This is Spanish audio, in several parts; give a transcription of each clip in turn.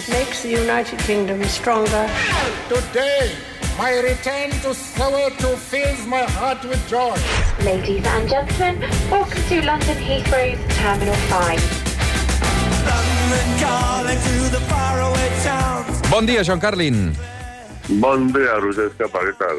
It makes the United Kingdom stronger. Today, my return to Soweto fills my heart with joy. Ladies and gentlemen, welcome to London Heathrow's Terminal 5. Bon dia, Joan Carlin. Bon dia, Roger Escapa, què tal?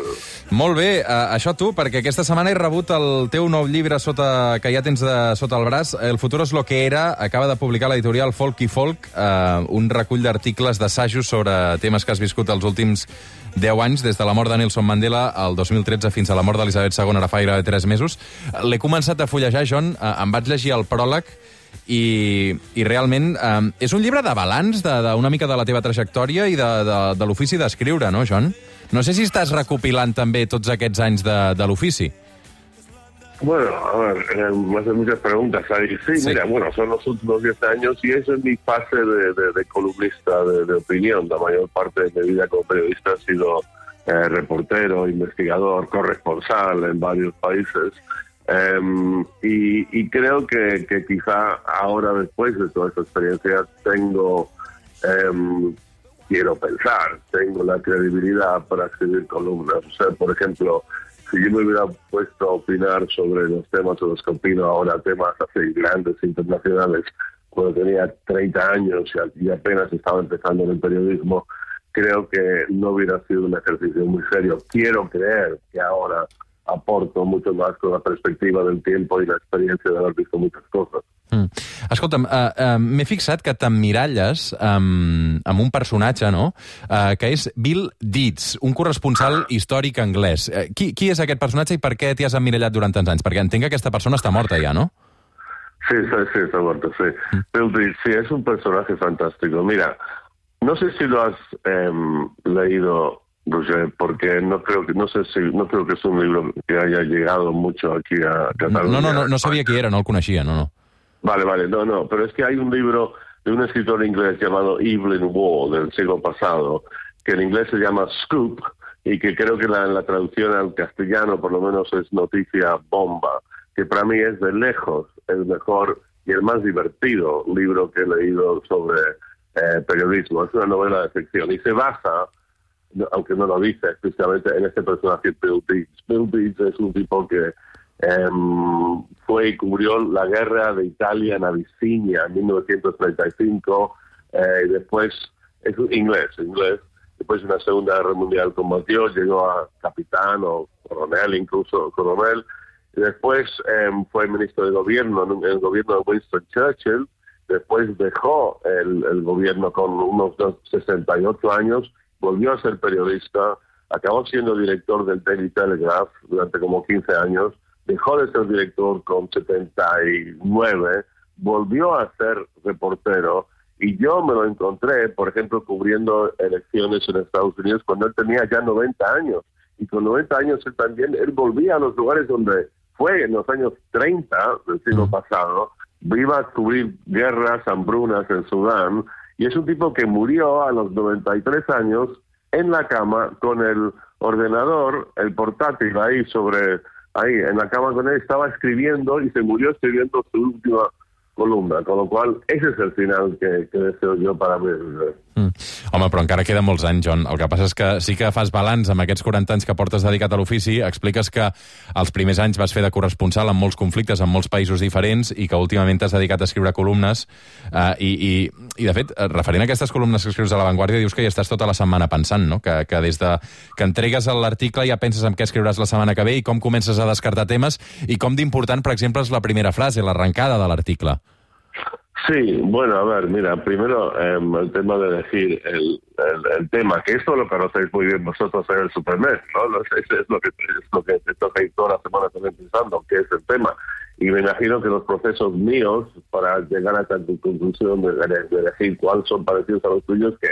Molt bé, uh, això tu, perquè aquesta setmana he rebut el teu nou llibre sota, que ja tens de, sota el braç, El futuro es lo que era, acaba de publicar l'editorial Folk i Folk, uh, un recull d'articles d'assajos sobre temes que has viscut els últims 10 anys, des de la mort de Nelson Mandela al 2013 fins a la mort d'Elisabet II, ara fa gairebé 3 mesos. L'he començat a fullejar, John, uh, em vaig llegir el pròleg, i, i realment eh, és un llibre de balanç d'una mica de la teva trajectòria i de, de, de l'ofici d'escriure, no, John? No sé si estàs recopilant també tots aquests anys de, de l'ofici. Bueno, a ver, eh, me hacen muchas preguntas ahí. Sí, sí, mira, bueno, son los últimos 10 años y eso es mi fase de, de, de columnista de, de, opinión. La mayor parte de mi vida como periodista ha sido eh, reportero, investigador, corresponsal en varios países. Um, y, y, creo que, quizá ahora, después de toda esta experiencia, tengo, um, quiero pensar, tengo la credibilidad para escribir columnas. O sea, por ejemplo, si yo me hubiera puesto a opinar sobre los temas sobre los que opino ahora, temas así grandes, internacionales, cuando tenía 30 años y apenas estaba empezando en el periodismo, creo que no hubiera sido un ejercicio muy serio. Quiero creer que ahora aporto mucho más con la perspectiva del tiempo i l'experiència d'haver vist moltes coses. Mm. Escolta'm, uh, uh, m'he fixat que t'emmiralles um, amb un personatge, no?, uh, que és Bill Deeds, un corresponsal històric anglès. Uh, qui, qui és aquest personatge i per què t'hi has emmirallat durant tants anys? Perquè entenc que aquesta persona està morta ja, no? Sí, sí, sí, está muerto, sí. Mm. Bill Deeds, sí, es un personaje fantástico. Mira, no sé si lo has eh, leído porque no creo que no sé si no creo que es un libro que haya llegado mucho aquí a Cataluña. No, no, no, no sabía que era, no conocía, no, no. Vale, vale, no, no, pero es que hay un libro de un escritor inglés llamado Evelyn Waugh del siglo pasado, que en inglés se llama Scoop y que creo que la, la traducción al castellano por lo menos es noticia bomba, que para mí es de lejos el mejor y el más divertido libro que he leído sobre eh, periodismo. Es una novela de ficción y se basa aunque no lo dice especialmente en este personaje Bill Deeds. Bill Deeds es un tipo que um, fue y cubrió la guerra de Italia en Abisinia en 1935 eh, después es un inglés, inglés. Después de una Segunda Guerra Mundial combatió, llegó a capitán o coronel, incluso coronel. Y después um, fue ministro de gobierno en el gobierno de Winston Churchill. Después dejó el gobierno con unos 68 años volvió a ser periodista, acabó siendo director del Daily Telegraph durante como 15 años, dejó de ser director con 79, volvió a ser reportero y yo me lo encontré, por ejemplo, cubriendo elecciones en Estados Unidos cuando él tenía ya 90 años. Y con 90 años él también, él volvía a los lugares donde fue en los años 30 del siglo pasado, iba a cubrir guerras, hambrunas en Sudán, y es un tipo que murió a los 93 años en la cama con el ordenador, el portátil ahí sobre, ahí en la cama con él, estaba escribiendo y se murió escribiendo su última columna, con lo cual ese es el final que, deseo yo para mí. Mm. Home, però encara queda molts anys, John. El que passa és que sí que fas balanç amb aquests 40 anys que portes dedicat a l'ofici, expliques que els primers anys vas fer de corresponsal en molts conflictes en molts països diferents i que últimament t'has dedicat a escriure columnes uh, i, i, i, de fet, referent a aquestes columnes que escrius a La Vanguardia, dius que ja estàs tota la setmana pensant, no? Que, que des de que entregues l'article ja penses en què escriuràs la setmana que ve i com comences a descartar temes i com d'important, per exemple, és la primera frase, l'arrencada de l'article. Sí, bueno, a ver, mira, primero eh, el tema de elegir el, el, el, tema, que esto lo conocéis muy bien vosotros en el Supernet, ¿no? Es, lo que es lo que estoy toda la semana también pensando, que es el tema. Y me imagino que los procesos míos para llegar a esta conclusión de, de, elegir cuáles son parecidos a los tuyos, que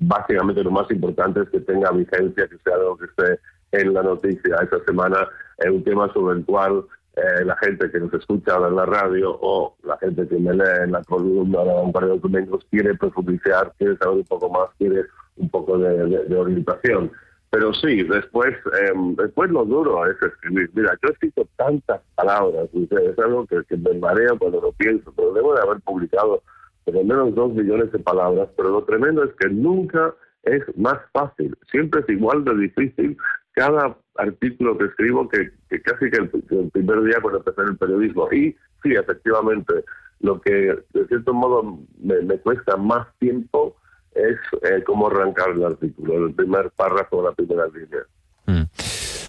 básicamente lo más importante es que tenga vigencia, que sea algo que esté en la noticia. Esta semana es un tema sobre el cual eh, la gente que nos escucha en la radio o la gente que me lee en la columna de vanguardia de documentos quiere profundizar, quiere saber un poco más, quiere un poco de, de, de orientación. Pero sí, después, eh, después lo duro es escribir. Mira, yo he escrito tantas palabras, es algo que, que me marea cuando lo pienso, pero debo de haber publicado por lo menos dos millones de palabras, pero lo tremendo es que nunca es más fácil, siempre es igual de difícil cada artículo que escribo que, que casi que el, el primer día cuando empecé en el periodismo. Y sí, efectivamente, lo que de cierto modo me, me cuesta más tiempo es eh, cómo arrancar el artículo, el primer párrafo, la primera línea. Mm.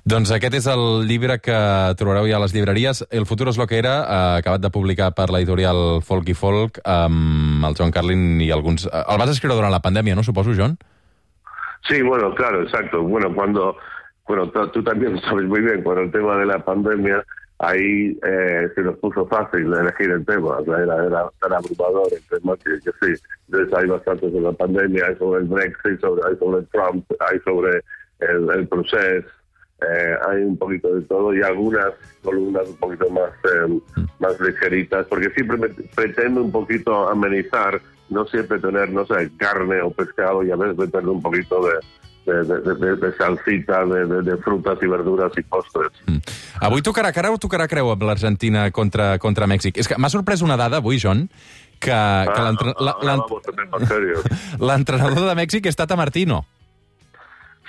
Doncs aquest és el llibre que trobareu ja a les llibreries. El futur és lo que era, eh, acabat de publicar per l'editorial Folk i Folk, amb el John Carlin i alguns... eh, El vas escriure durant la pandèmia, no, suposo, John? Sí, bueno, claro, exacto. Bueno, cuando, bueno, tú, también sabes muy bien, con el tema de la pandemia, ahí eh, se nos puso fácil elegir el tema, o sea, era, era tan abrumador el tema que, sí. Entonces hay bastantes de la pandemia, hay sobre el Brexit, sobre, hay sobre Trump, hay sobre el, el proceso, eh, hay un poquito de todo y algunas columnas un poquito más, eh, más ligeritas, porque siempre me pretendo un poquito amenizar, no siempre tener, no sé, carne o pescado y a veces meterle un poquito de, de, de, de, de salsita, de, de, de frutas y verduras y postres. Mm. Avui tocarà cara o tocarà creu amb l'Argentina contra, contra Mèxic? És que m'ha sorprès una dada avui, John, que, que Ah, l'entre- la- ahora l'ent- vamos a tener más serio. l'entrenador de Mèxic és Tata Martino.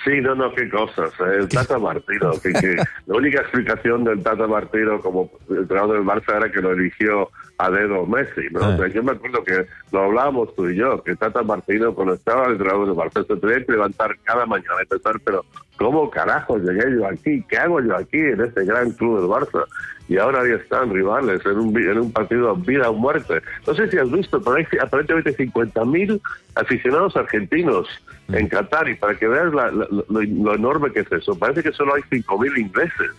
Sí, no, no, qué cosas. eh, El Tata Martino, que, que la única explicación del Tata Martino como entrenador del Barça era que lo eligió a dedo Messi, ¿no? Ah. O sea, yo me acuerdo que lo hablábamos tú y yo, que Tata Martino cuando estaba el entrenador del Barça se tenía que levantar cada mañana y pensar, pero ¿cómo carajo llegué yo aquí? ¿Qué hago yo aquí en este gran club del Barça? Y ahora ahí están rivales en un, en un partido vida o muerte. No sé si has visto, pero hay aparentemente 50.000 aficionados argentinos en Qatar y para que veas la- la- lo, lo enorme que es eso, parece que solo hay 5.000 ingleses.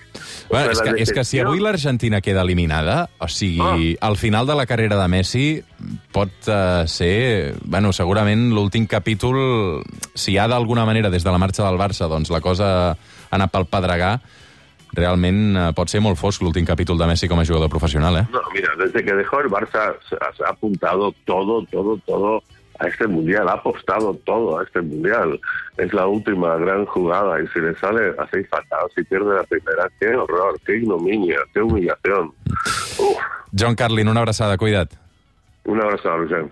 O Bueno, sea, és, que, és que si avui l'Argentina queda eliminada, o sigui, al final de la carrera de Messi pot uh, ser, bueno, segurament l'últim capítol, si hi ha d'alguna manera des de la marxa del Barça, doncs la cosa ha anat pel pedregar, realment uh, pot ser molt fosc l'últim capítol de Messi com a jugador professional, eh? No, mira, desde que dejó el Barça ha, apuntado todo, todo, todo a este mundial, ha apostado todo a este mundial. Es la última gran jugada y si le sale así fatal, si pierde la primera, qué horror, qué ignominia, qué humillación. Uf, John Carlin, una abraçada, cuida't. un abrazo, Vicente.